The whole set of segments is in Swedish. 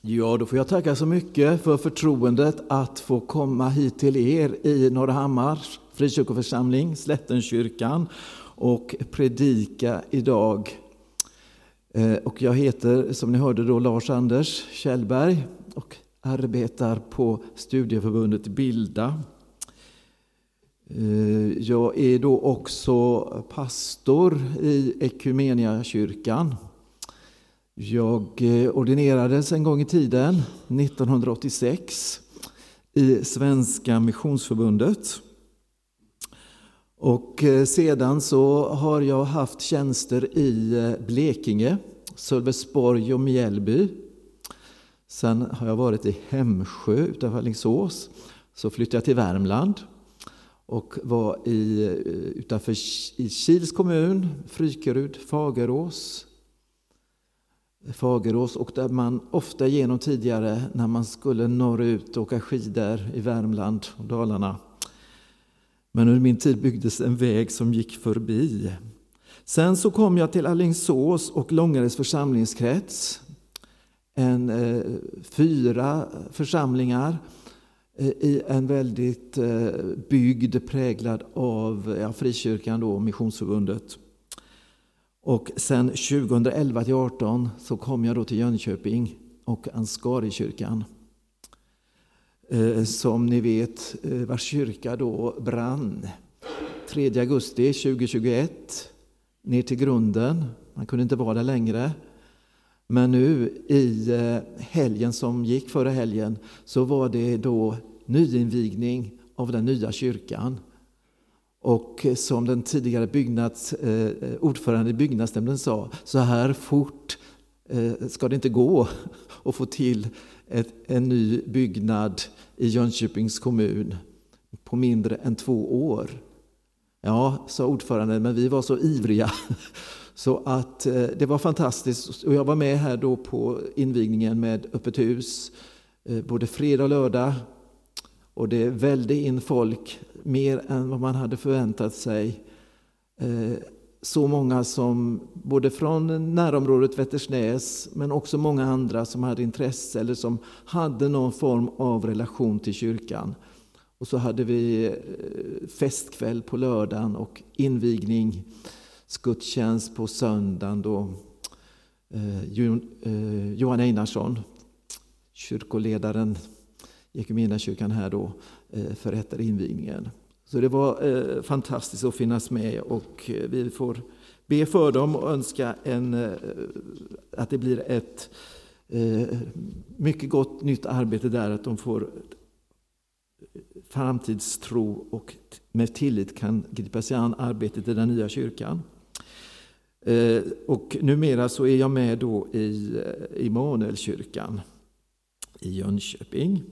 Ja, då får jag tacka så mycket för förtroendet att få komma hit till er i Norrahammars frikyrkoförsamling, Slättenkyrkan, och predika idag. Eh, och jag heter, som ni hörde, då Lars Anders Kjellberg och arbetar på studieförbundet Bilda. Eh, jag är då också pastor i Ekumeniakyrkan. Jag eh, ordinerades en gång i tiden, 1986, i Svenska Missionsförbundet. Och eh, sedan så har jag haft tjänster i eh, Blekinge, Sölvesborg och Mjällby. Sen har jag varit i Hemsjö utanför Alingsås. Så flyttade jag till Värmland och var i, utanför i Kils kommun, Frykerud, Fagerås, Fagerås och där man ofta genom tidigare när man skulle norrut och åka skidor i Värmland och Dalarna. Men under min tid byggdes en väg som gick förbi. Sen så kom jag till Allingsås och Långares församlingskrets. En, eh, fyra församlingar eh, i en väldigt eh, bygd präglad av ja, frikyrkan och Missionsförbundet. Och sen 2011 till 18 så kom jag då till Jönköping och Ansgarikyrkan. Eh, som ni vet, eh, vars kyrka då brann 3 augusti 2021 ner till grunden. Man kunde inte vara där längre. Men nu i eh, helgen som gick förra helgen så var det då nyinvigning av den nya kyrkan. Och som den tidigare byggnads, eh, ordförande i byggnadsnämnden sa, så här fort eh, ska det inte gå att få till ett, en ny byggnad i Jönköpings kommun på mindre än två år. Ja, sa ordföranden, men vi var så ivriga. Så att eh, det var fantastiskt. Och jag var med här då på invigningen med öppet hus, eh, både fredag och lördag. Och det välde in folk mer än vad man hade förväntat sig. Eh, så många som, både från närområdet Vättersnäs, men också många andra som hade intresse eller som hade någon form av relation till kyrkan. Och så hade vi eh, festkväll på lördagen och invigning, gudstjänst på söndagen då eh, Johan Einarsson, kyrkoledaren kyrkan här då, eh, förrättar förrättade invigningen. Så det var eh, fantastiskt att finnas med och eh, vi får be för dem och önska en, att det blir ett mycket gott nytt arbete där, att de får framtidstro och med tillit kan gripa sig an arbetet i den nya kyrkan. Och numera så är jag med då i Immanuelkyrkan i Jönköping.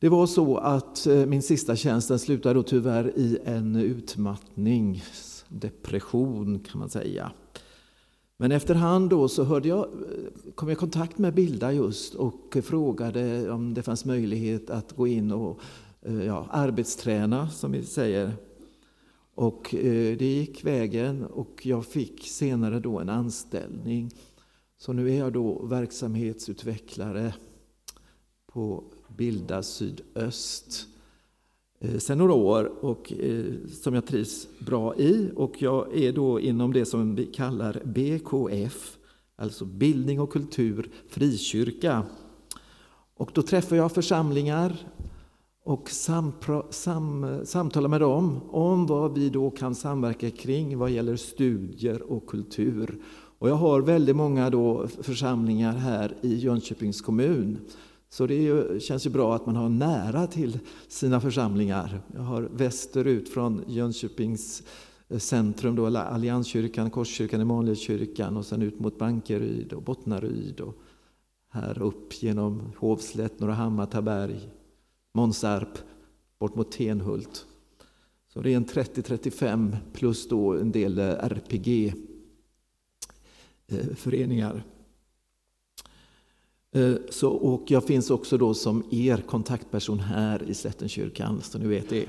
Det var så att eh, min sista tjänst den slutade då tyvärr i en utmattningsdepression kan man säga. Men efterhand då så hörde jag, eh, kom jag i kontakt med Bilda just och frågade om det fanns möjlighet att gå in och eh, ja, arbetsträna som vi säger. Och det gick vägen och jag fick senare då en anställning. Så nu är jag då verksamhetsutvecklare på Bilda Sydöst eh, sen sedan några år och eh, som jag trivs bra i. Och jag är då inom det som vi kallar BKF, alltså Bildning och kultur frikyrka. Och då träffar jag församlingar och sampra, sam, samtalar med dem om vad vi då kan samverka kring vad gäller studier och kultur. Och jag har väldigt många då församlingar här i Jönköpings kommun så det ju, känns ju bra att man har nära till sina församlingar. Jag har västerut från Jönköpings eh, centrum, då, Allianskyrkan, Korskyrkan, Emanuelskyrkan och sen ut mot Bankeryd och Bottnaryd och här upp genom Hovslätt, Norrahammar, Taberg, Månsarp, bort mot Tenhult. Så det är en 30-35 plus då en del eh, RPG-föreningar. Eh, Eh, så, och jag finns också då som er kontaktperson här i Slättenkyrkan, så ni vet det.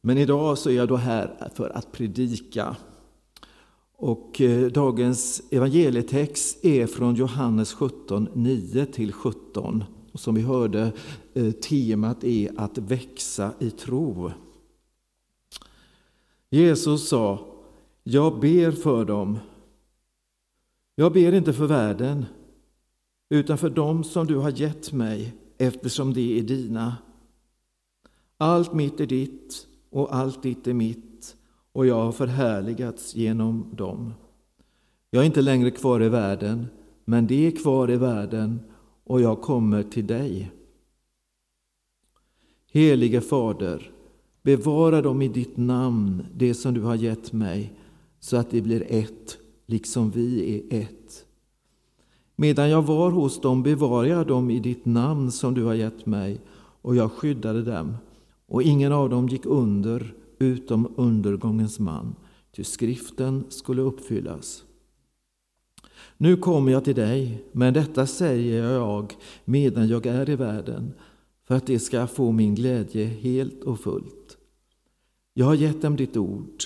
Men idag så är jag då här för att predika. Och eh, dagens evangelietext är från Johannes 17, 9 17. Och som vi hörde, eh, temat är att växa i tro. Jesus sa, jag ber för dem. Jag ber inte för världen, utan för dem som du har gett mig, eftersom de är dina. Allt mitt är ditt och allt ditt är mitt, och jag har förhärligats genom dem. Jag är inte längre kvar i världen, men de är kvar i världen, och jag kommer till dig. Helige Fader, bevara dem i ditt namn, det som du har gett mig, så att de blir ett, liksom vi är ett. Medan jag var hos dem bevarade jag dem i ditt namn som du har gett mig, och jag skyddade dem, och ingen av dem gick under utom undergångens man, ty skriften skulle uppfyllas. Nu kommer jag till dig, men detta säger jag medan jag är i världen, för att de ska få min glädje helt och fullt. Jag har gett dem ditt ord,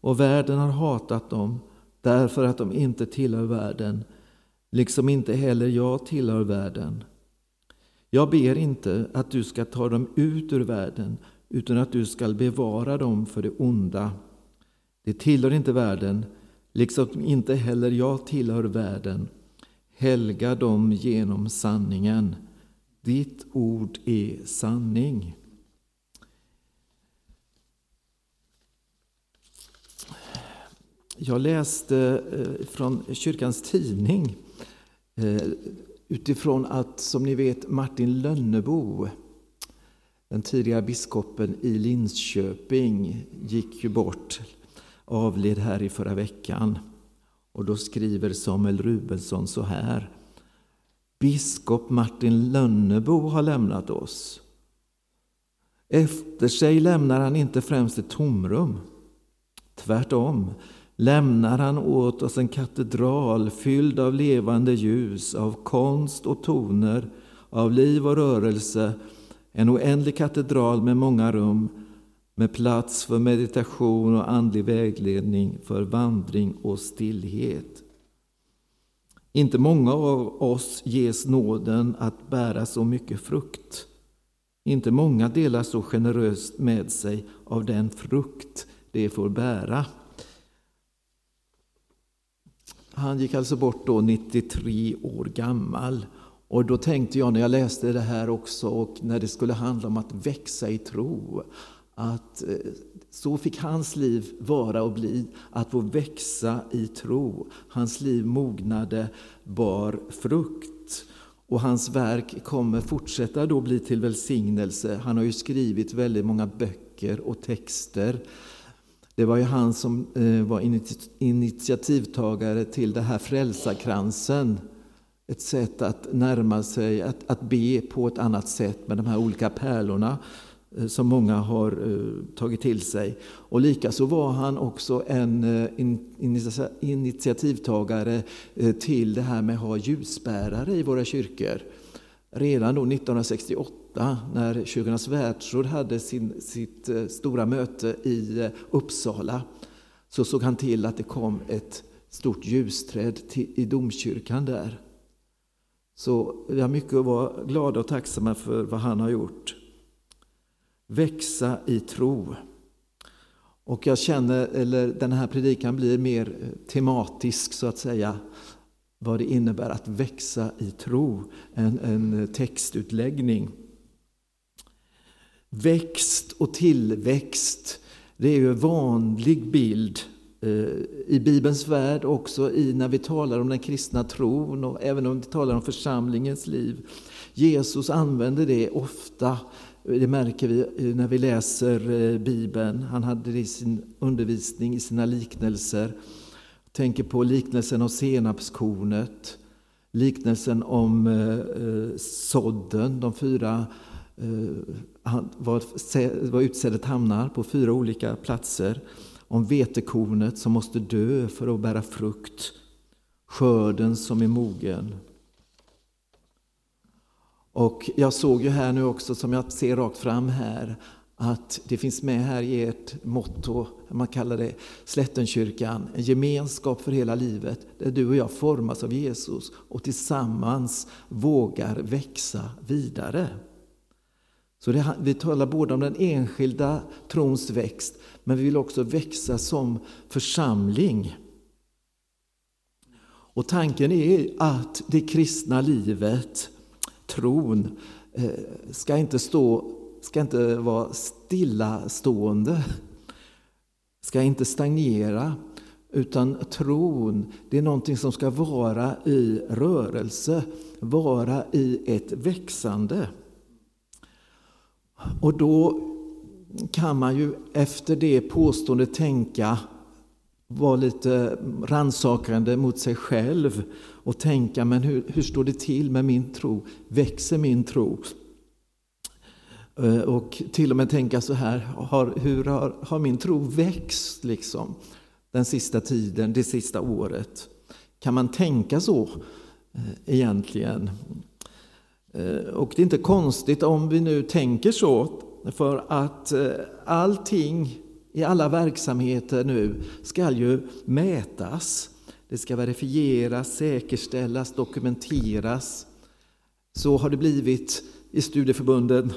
och världen har hatat dem därför att de inte tillhör världen, liksom inte heller jag tillhör världen. Jag ber inte att du ska ta dem ut ur världen, utan att du ska bevara dem för det onda. De tillhör inte världen, liksom inte heller jag tillhör världen. Helga dem genom sanningen. Ditt ord är sanning. Jag läste eh, från kyrkans tidning Eh, utifrån att, som ni vet, Martin Lönnebo, den tidigare biskopen i Linköping, gick ju bort, avled här i förra veckan. Och då skriver Samuel Rubensson så här. Biskop Martin Lönnebo har lämnat oss. Efter sig lämnar han inte främst ett tomrum. Tvärtom lämnar han åt oss en katedral fylld av levande ljus, av konst och toner, av liv och rörelse, en oändlig katedral med många rum, med plats för meditation och andlig vägledning, för vandring och stillhet. Inte många av oss ges nåden att bära så mycket frukt. Inte många delar så generöst med sig av den frukt de får bära. Han gick alltså bort då 93 år gammal. Och då tänkte jag när jag läste det här också och när det skulle handla om att växa i tro, att eh, så fick hans liv vara och bli, att få växa i tro. Hans liv mognade, bar frukt. Och hans verk kommer fortsätta då bli till välsignelse. Han har ju skrivit väldigt många böcker och texter det var ju han som eh, var initiativtagare till det här frälsarkransen. Ett sätt att närma sig, att, att be på ett annat sätt med de här olika pärlorna eh, som många har eh, tagit till sig. Och likaså var han också en initiativtagare till det här med att ha ljusbärare i våra kyrkor. Redan då 1968 när Kyrkornas världsråd hade sin, sitt eh, stora möte i eh, Uppsala så såg han till att det kom ett stort ljusträd till, i domkyrkan där. Så vi har mycket att vara glada och tacksamma för vad han har gjort. Växa i tro. Och jag känner, eller den här predikan blir mer eh, tematisk så att säga vad det innebär att växa i tro, en, en textutläggning. Växt och tillväxt, det är ju en vanlig bild eh, i Bibelns värld, också i när vi talar om den kristna tron och även om vi talar om församlingens liv. Jesus använder det ofta, det märker vi eh, när vi läser eh, Bibeln. Han hade det i sin undervisning, i sina liknelser. Jag tänker på liknelsen om senapskornet, liknelsen om sådden, de fyra Eh, var utsädet hamnar på fyra olika platser. Om vetekornet som måste dö för att bära frukt. Skörden som är mogen. Och jag såg ju här nu också, som jag ser rakt fram här, att det finns med här i ert motto, man kallar det Slättenkyrkan, en gemenskap för hela livet där du och jag formas av Jesus och tillsammans vågar växa vidare. Så det, vi talar både om den enskilda trons växt, men vi vill också växa som församling. Och tanken är att det kristna livet, tron, eh, ska inte, stå, ska inte vara stillastående, ska inte stagnera, utan tron, det är någonting som ska vara i rörelse, vara i ett växande. Och då kan man ju efter det påståendet tänka, vara lite rannsakande mot sig själv och tänka, men hur, hur står det till med min tro? Växer min tro? Eh, och till och med tänka så här, har, hur har, har min tro växt liksom, den sista tiden, det sista året? Kan man tänka så eh, egentligen? Eh, och det är inte konstigt om vi nu tänker så, för att eh, allting i alla verksamheter nu ska ju mätas. Det ska verifieras, säkerställas, dokumenteras. Så har det blivit i studieförbunden.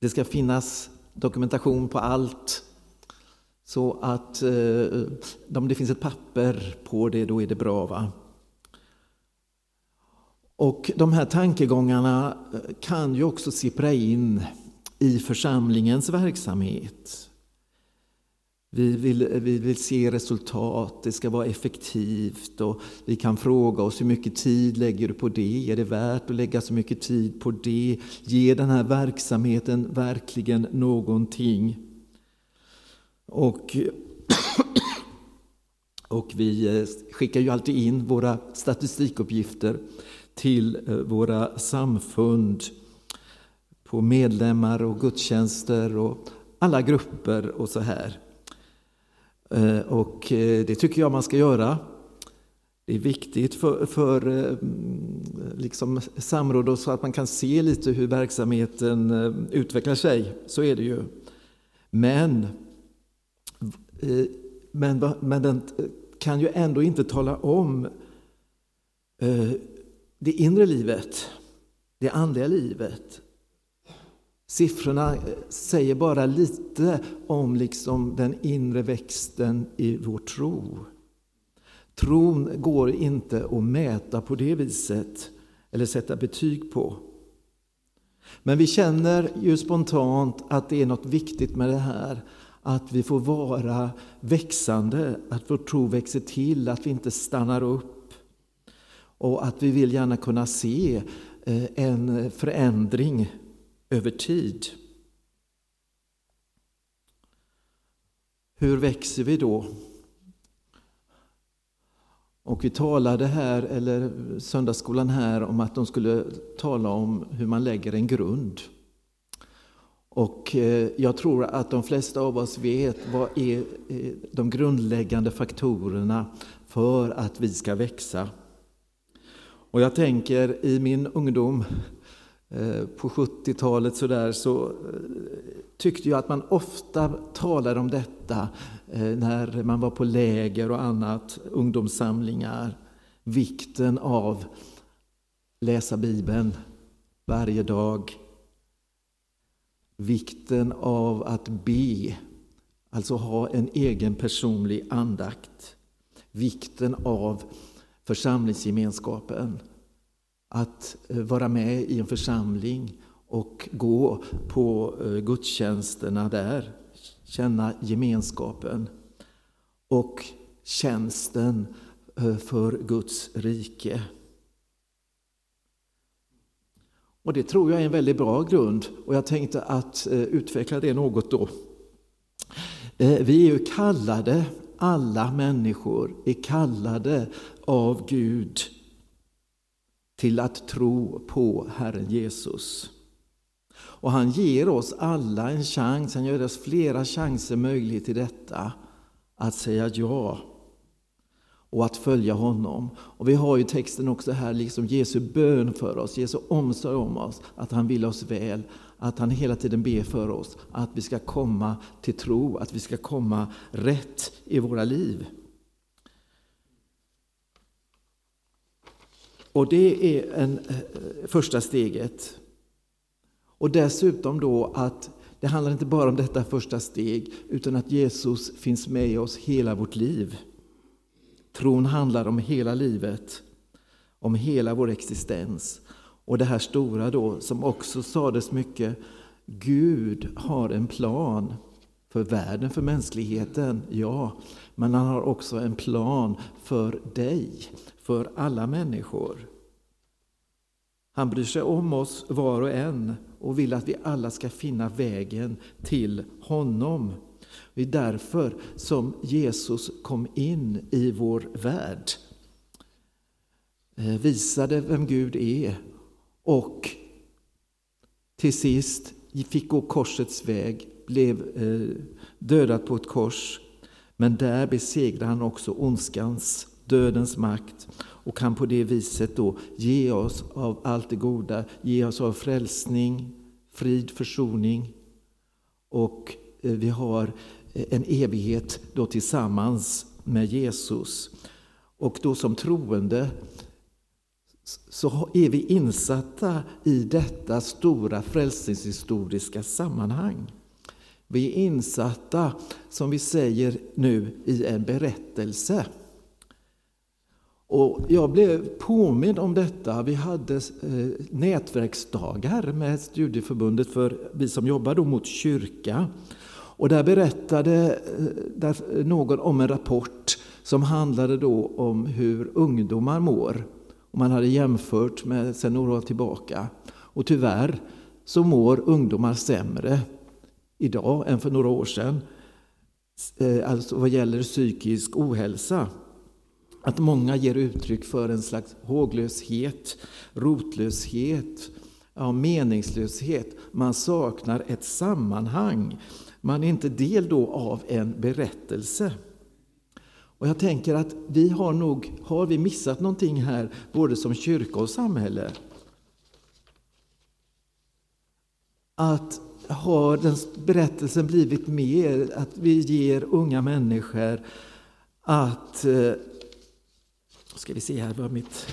Det ska finnas dokumentation på allt. Så att eh, om det finns ett papper på det, då är det bra. va? Och de här tankegångarna eh, kan ju också sippra in i församlingens verksamhet. Vi vill, eh, vi vill se resultat, det ska vara effektivt och vi kan fråga oss hur mycket tid lägger du på det? Är det värt att lägga så mycket tid på det? Ger den här verksamheten verkligen någonting? Och, och vi eh, skickar ju alltid in våra statistikuppgifter till eh, våra samfund på medlemmar och gudstjänster och alla grupper och så här. Eh, och eh, det tycker jag man ska göra. Det är viktigt för, för mm, liksom samråd och så att man kan se lite hur verksamheten utvecklar sig. Så är det ju. Men, men, men den kan ju ändå inte tala om det inre livet, det andliga livet. Siffrorna eh, säger bara lite om liksom den inre växten i vår tro. Tron går inte att mäta på det viset eller sätta betyg på. Men vi känner ju spontant att det är något viktigt med det här. Att vi får vara växande, att vår tro växer till, att vi inte stannar upp och att vi vill gärna kunna se eh, en förändring över tid. Hur växer vi då? Och vi talade här, eller söndagsskolan här, om att de skulle tala om hur man lägger en grund. Och eh, jag tror att de flesta av oss vet vad är eh, de grundläggande faktorerna för att vi ska växa. Och jag tänker i min ungdom eh, på 70-talet så, där, så tyckte jag att man ofta talade om detta eh, när man var på läger och annat, ungdomssamlingar. Vikten av läsa Bibeln varje dag. Vikten av att be, alltså ha en egen personlig andakt. Vikten av församlingsgemenskapen. Att eh, vara med i en församling och gå på eh, gudstjänsterna där, känna gemenskapen och tjänsten eh, för Guds rike. Och Det tror jag är en väldigt bra grund och jag tänkte att utveckla det något då. Vi är ju kallade, alla människor är kallade av Gud till att tro på Herren Jesus. Och han ger oss alla en chans, han ger oss flera chanser möjlighet till detta, att säga ja. och att följa honom. Och vi har ju texten också här, liksom Jesu bön för oss, Jesu omsorg om oss, att han vill oss väl, att han hela tiden ber för oss, att vi ska komma till tro, att vi ska komma rätt i våra liv. Och det är en, eh, första steget. Och dessutom då att det handlar inte bara om detta första steg, utan att Jesus finns med oss hela vårt liv. Tron handlar om hela livet, om hela vår existens. Och det här stora då, som också sades mycket, Gud har en plan för världen, för mänskligheten, ja. Men han har också en plan för dig, för alla människor. Han bryr sig om oss var och en och vill att vi alla ska finna vägen till honom. Det är därför som Jesus kom in i vår värld. Eh, visade vem Gud är och till sist fick gå korsets väg, blev eh, dödad på ett kors. Men där besegrade han också ondskans, dödens makt och kan på det viset då ge oss av allt det goda, ge oss av frälsning, frid, försoning och eh, vi har eh, en evighet då tillsammans med Jesus. Och då som troende så är vi insatta i detta stora frälsningshistoriska sammanhang. Vi är insatta, som vi säger nu, i en berättelse. Och jag blev påmind om detta. Vi hade eh, nätverksdagar med studieförbundet för vi som jobbar då mot kyrka. Och där berättade eh, eh, någon om en rapport som handlade då om hur ungdomar mår. Och man hade jämfört med sen några år tillbaka. Och tyvärr så mår ungdomar sämre idag än för några år sedan. Eh, alltså vad gäller psykisk ohälsa. Att många ger uttryck för en slags håglöshet, rotlöshet, ja, meningslöshet. Man saknar ett sammanhang. Man är inte del då av en berättelse. Och jag tänker att vi har nog har vi missat någonting här, både som kyrka och samhälle. Att har den berättelsen blivit mer, att vi ger unga människor att... Eh, ska vi se här, vad mitt...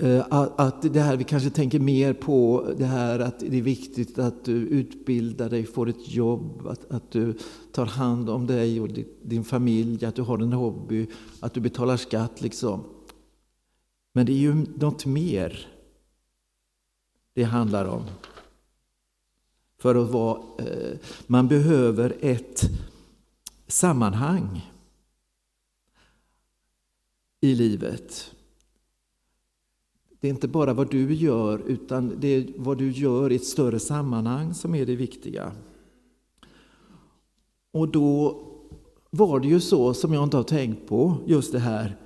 Eh, att det här, vi kanske tänker mer på det här att det är viktigt att du utbildar dig, får ett jobb, att, att du tar hand om dig och din familj, att du har en hobby, att du betalar skatt. liksom. Men det är ju något mer det handlar om. För att vara, eh, man behöver ett sammanhang i livet. Det är inte bara vad du gör, utan det är vad du gör i ett större sammanhang som är det viktiga. Och då var det ju så, som jag inte har tänkt på, just det här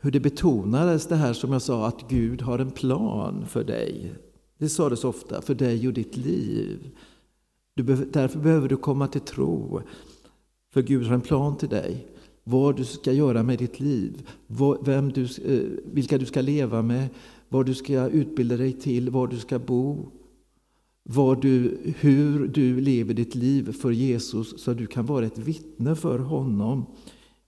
hur det betonades det här som jag sa, att Gud har en plan för dig. Det sades ofta, för dig och ditt liv. Du därför behöver du komma till tro, för Gud har en plan till dig. Vad du ska göra med ditt liv, vem du, eh, vilka du ska leva med, vad du ska utbilda dig till, var du ska bo, vad du, hur du lever ditt liv för Jesus så att du kan vara ett vittne för honom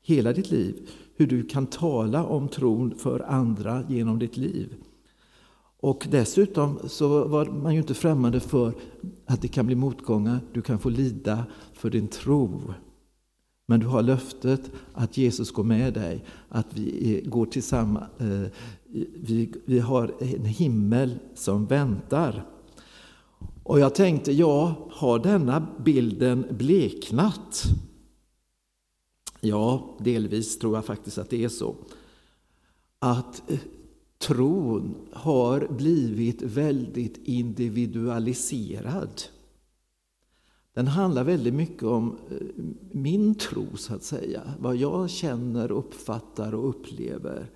hela ditt liv. Hur du kan tala om tron för andra genom ditt liv. Och dessutom så var man ju inte främmande för att det kan bli motgångar, du kan få lida för din tro. Men du har löftet att Jesus går med dig, att vi går tillsammans. Eh, vi, vi har en himmel som väntar. Och jag tänkte, ja, har denna bilden bleknat? Ja, delvis tror jag faktiskt att det är så. Att eh, tron har blivit väldigt individualiserad. Den handlar väldigt mycket om eh, min tro, så att säga. Vad jag känner, uppfattar och upplever.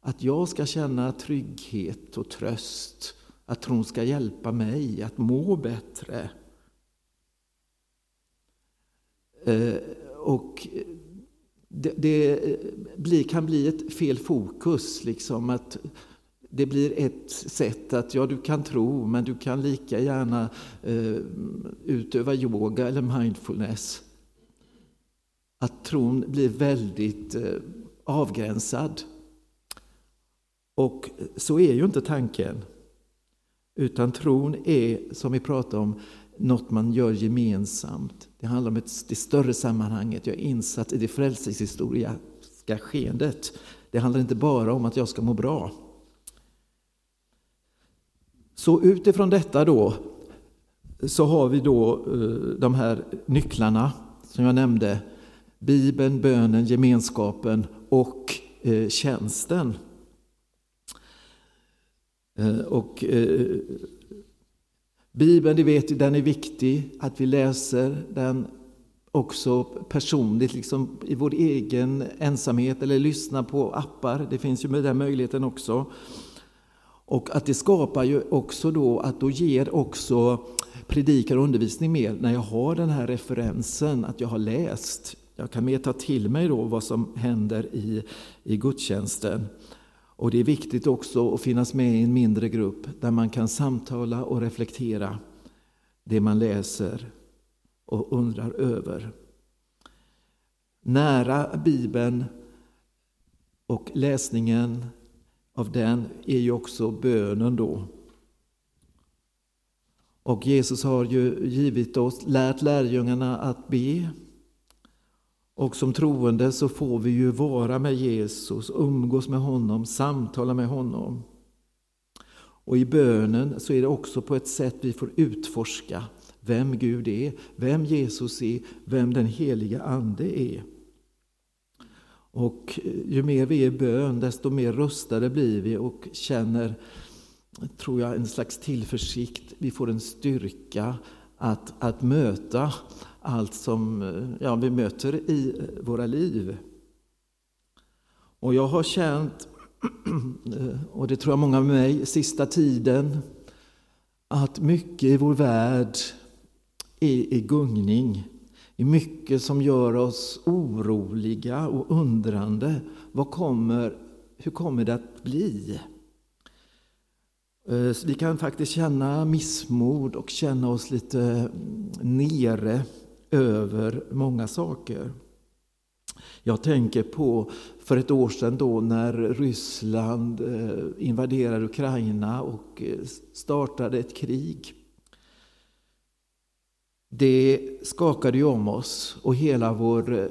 Att jag ska känna trygghet och tröst att tron ska hjälpa mig att må bättre. Eh, och det, det blir, kan bli ett fel fokus, liksom att det blir ett sätt att, ja du kan tro, men du kan lika gärna eh, utöva yoga eller mindfulness. Att tron blir väldigt eh, avgränsad. Och så är ju inte tanken. Utan tron är, som vi pratade om, något man gör gemensamt. Det handlar om ett, det större sammanhanget. Jag är insatt i det frälsningshistoriska skeendet. Det handlar inte bara om att jag ska må bra. Så utifrån detta då så har vi då eh, de här nycklarna som jag nämnde. Bibeln, bönen, gemenskapen och eh, tjänsten. Eh, och Bibeln, det vet den är viktig att vi läser den också personligt, liksom i vår egen ensamhet eller lyssna på appar. Det finns ju med den möjligheten också. Och att det skapar ju också då att då ger också predikar och undervisning mer när jag har den här referensen, att jag har läst. Jag kan mer ta till mig då vad som händer i, i gudstjänsten. Och det är viktigt också att finnas med i en mindre grupp där man kan samtala och reflektera det man läser och undrar över. Nära Bibeln och läsningen av den är ju också bönen då. Och Jesus har ju givit oss, lärt lärjungarna att be. Och som troende så får vi ju vara med Jesus, umgås med honom, samtala med honom. Och i bönen så är det också på ett sätt vi får utforska vem Gud är, vem Jesus är, vem den heliga Ande är. Och ju mer vi är i bön, desto mer rustade blir vi och känner, tror jag, en slags tillförsikt. Vi får en styrka att, att möta allt som ja, vi möter i våra liv. Och jag har känt, och det tror jag många med mig, sista tiden, att mycket i vår värld är i gungning är mycket som gör oss oroliga och undrande. Vad kommer, hur kommer det att bli? Eh, vi kan faktiskt känna missmod och känna oss lite mm, nere över många saker. Jag tänker på för ett år sedan då när Ryssland eh, invaderade Ukraina och eh, startade ett krig. Det skakade ju om oss och hela vår eh,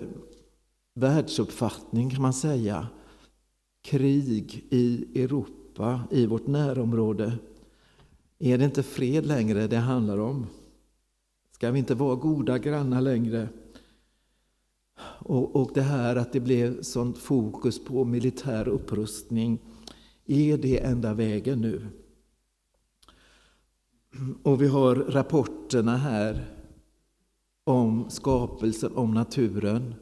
världsuppfattning kan man säga. Krig i Europa, i vårt närområde. Är det inte fred längre det handlar om? Ska vi inte vara goda grannar längre? Och, och det här att det blev sånt fokus på militär upprustning, är det enda vägen nu? Och vi har rapporterna här om skapelsen, om naturen.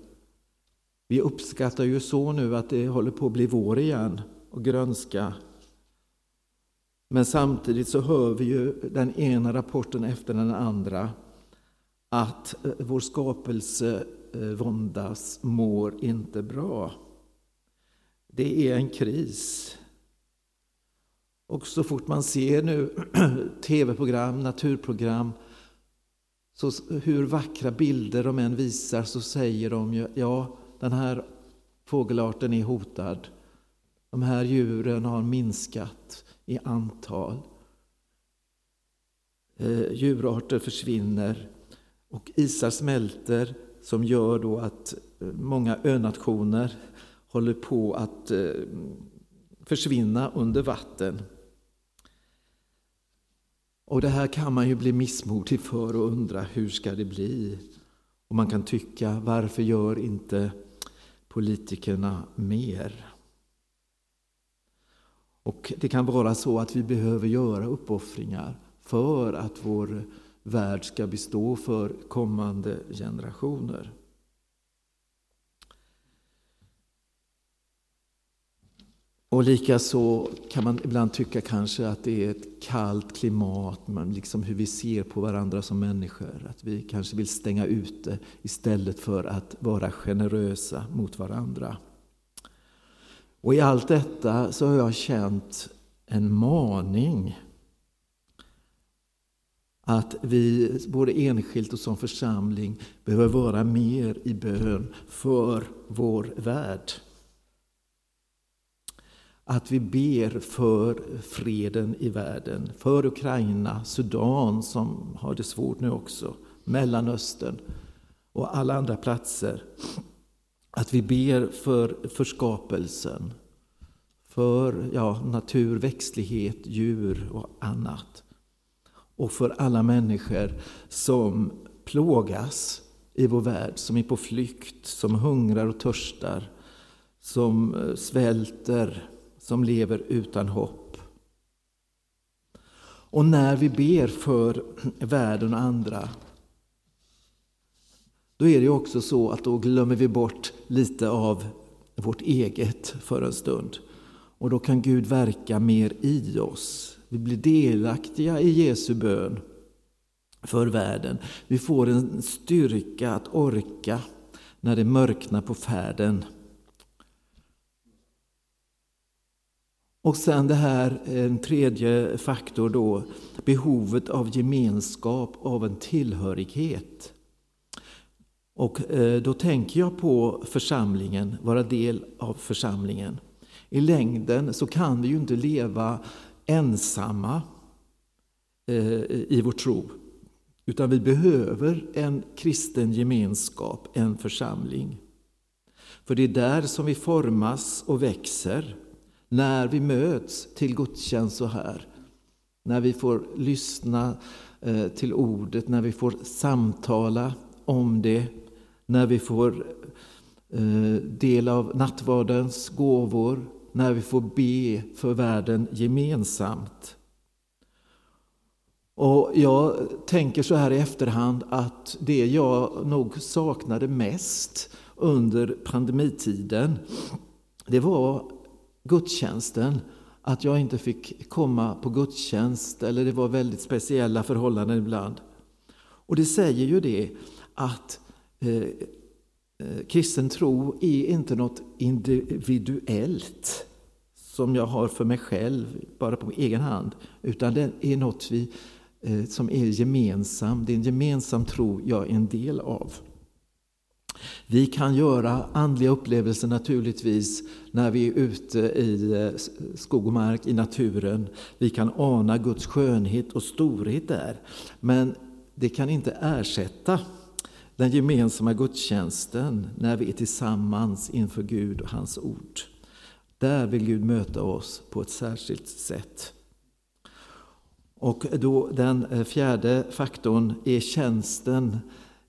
Vi uppskattar ju så nu att det håller på att bli vår igen och grönska. Men samtidigt så hör vi ju den ena rapporten efter den andra att eh, vår skapelse eh, våndas, mår inte bra. Det är en kris. Och så fort man ser nu tv-program, naturprogram så hur vackra bilder de än visar så säger de ju, ja, den här fågelarten är hotad. De här djuren har minskat i antal. Eh, djurarter försvinner och isar smälter som gör då att eh, många önationer håller på att eh, försvinna under vatten. Och det här kan man ju bli missmodig för och undra hur ska det bli? Och man kan tycka varför gör inte politikerna mer? Och det kan vara så att vi behöver göra uppoffringar för att vår värld ska bestå för kommande generationer. Och likaså kan man ibland tycka kanske att det är ett kallt klimat, men liksom hur vi ser på varandra som människor. Att vi kanske vill stänga ute istället för att vara generösa mot varandra. Och i allt detta så har jag känt en maning att vi både enskilt och som församling behöver vara mer i bön för vår värld. Att vi ber för freden i världen, för Ukraina, Sudan som har det svårt nu också, Mellanöstern och alla andra platser. Att vi ber för förskapelsen, för ja, natur, växtlighet, djur och annat. Och för alla människor som plågas i vår värld, som är på flykt, som hungrar och törstar, som eh, svälter, som lever utan hopp. Och när vi ber för världen och andra då är det också så att då glömmer vi bort lite av vårt eget för en stund. Och då kan Gud verka mer i oss. Vi blir delaktiga i Jesu bön för världen. Vi får en styrka att orka när det mörknar på färden. Och sen det här, en tredje faktor då, behovet av gemenskap, av en tillhörighet. Och eh, då tänker jag på församlingen, vara del av församlingen. I längden så kan vi ju inte leva ensamma eh, i vår tro. Utan vi behöver en kristen gemenskap, en församling. För det är där som vi formas och växer. När vi möts till gudstjänst så här. När vi får lyssna eh, till ordet, när vi får samtala om det när vi får eh, del av nattvardens gåvor, när vi får be för världen gemensamt. Och jag tänker så här i efterhand att det jag nog saknade mest under pandemitiden, det var gudstjänsten. Att jag inte fick komma på gudstjänst, eller det var väldigt speciella förhållanden ibland. Och det säger ju det att Eh, eh, kristen tro är inte något individuellt som jag har för mig själv, bara på egen hand, utan det är något vi, eh, som är gemensamt. Det är en gemensam tro jag är en del av. Vi kan göra andliga upplevelser naturligtvis när vi är ute i eh, skog och mark, i naturen. Vi kan ana Guds skönhet och storhet där. Men det kan inte ersätta den gemensamma gudstjänsten, när vi är tillsammans inför Gud och hans ord. Där vill Gud möta oss på ett särskilt sätt. Och då den eh, fjärde faktorn är tjänsten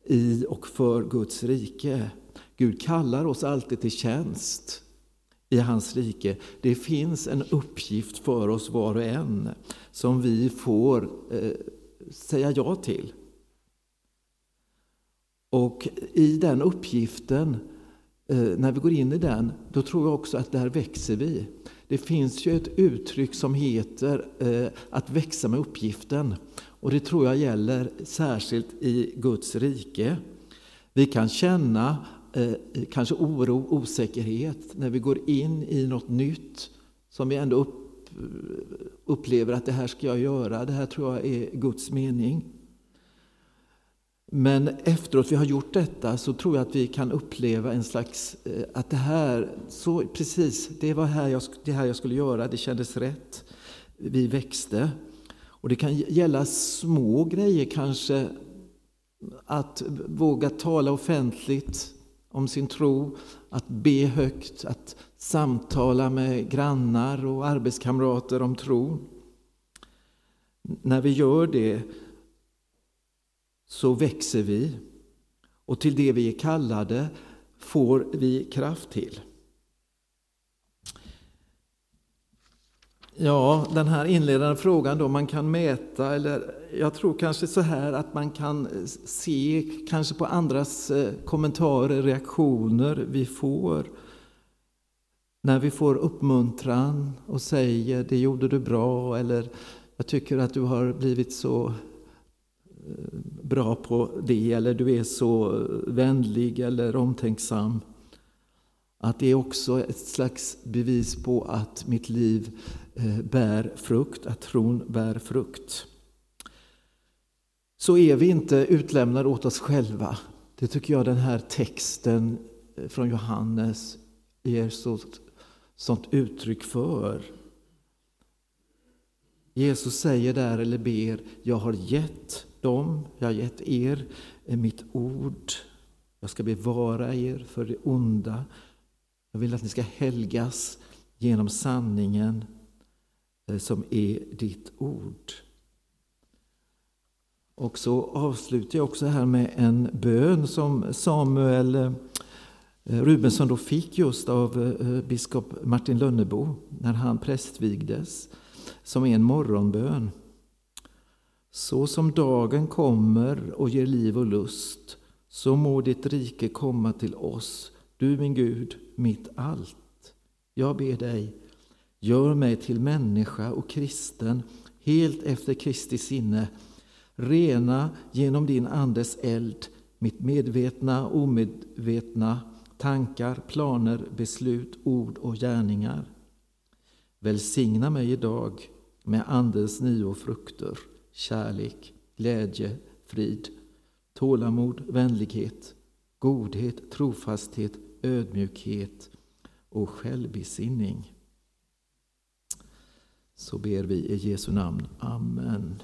i och för Guds rike. Gud kallar oss alltid till tjänst i hans rike. Det finns en uppgift för oss var och en som vi får eh, säga ja till. Och i den uppgiften, eh, när vi går in i den, då tror jag också att där växer vi. Det finns ju ett uttryck som heter eh, att växa med uppgiften. Och det tror jag gäller särskilt i Guds rike. Vi kan känna eh, kanske oro, osäkerhet när vi går in i något nytt som vi ändå upplever att det här ska jag göra, det här tror jag är Guds mening. Men efteråt vi har gjort detta så tror jag att vi kan uppleva en slags, eh, att det här, så precis, det var här jag, det här jag skulle göra, det kändes rätt. Vi växte. Och det kan gälla små grejer kanske, att våga tala offentligt om sin tro, att be högt, att samtala med grannar och arbetskamrater om tro. När vi gör det så växer vi och till det vi är kallade får vi kraft till. Ja, den här inledande frågan då, man kan mäta, eller jag tror kanske så här att man kan se kanske på andras eh, kommentarer, reaktioner vi får. när vi får uppmuntran och säger det gjorde du bra eller jag tycker att du har blivit så eh, bra på det eller du är så vänlig eller omtänksam. Att det är också ett slags bevis på att mitt liv Eh, bär frukt, att tron bär frukt. Så är vi inte utlämnade åt oss själva. Det tycker jag den här texten eh, från Johannes ger så, sånt uttryck för. Jesus säger där, eller ber, jag har gett dem, jag har gett er eh, mitt ord. Jag ska bevara er för det onda. Jag vill att ni ska helgas genom sanningen Eh, som är ditt ord. Och så avslutar jag också här med en bön som Samuel eh, Rubensson då fick just av eh, biskop Martin Lönnebo när han prästvigdes, som är en morgonbön. Så som dagen kommer och ger liv och lust, så må ditt rike komma till oss, du min Gud, mitt allt. Jag ber dig, gör mig till människa och kristen, helt efter Kristi sinne, rena genom din Andes eld mitt medvetna, omedvetna, tankar, planer, beslut, ord och gärningar. Välsigna mig idag med Andens nio frukter, kärlek, glädje, frid, tålamod, vänlighet, godhet, trofasthet, ödmjukhet och självbesinning. Så ber vi i Jesu namn. Amen.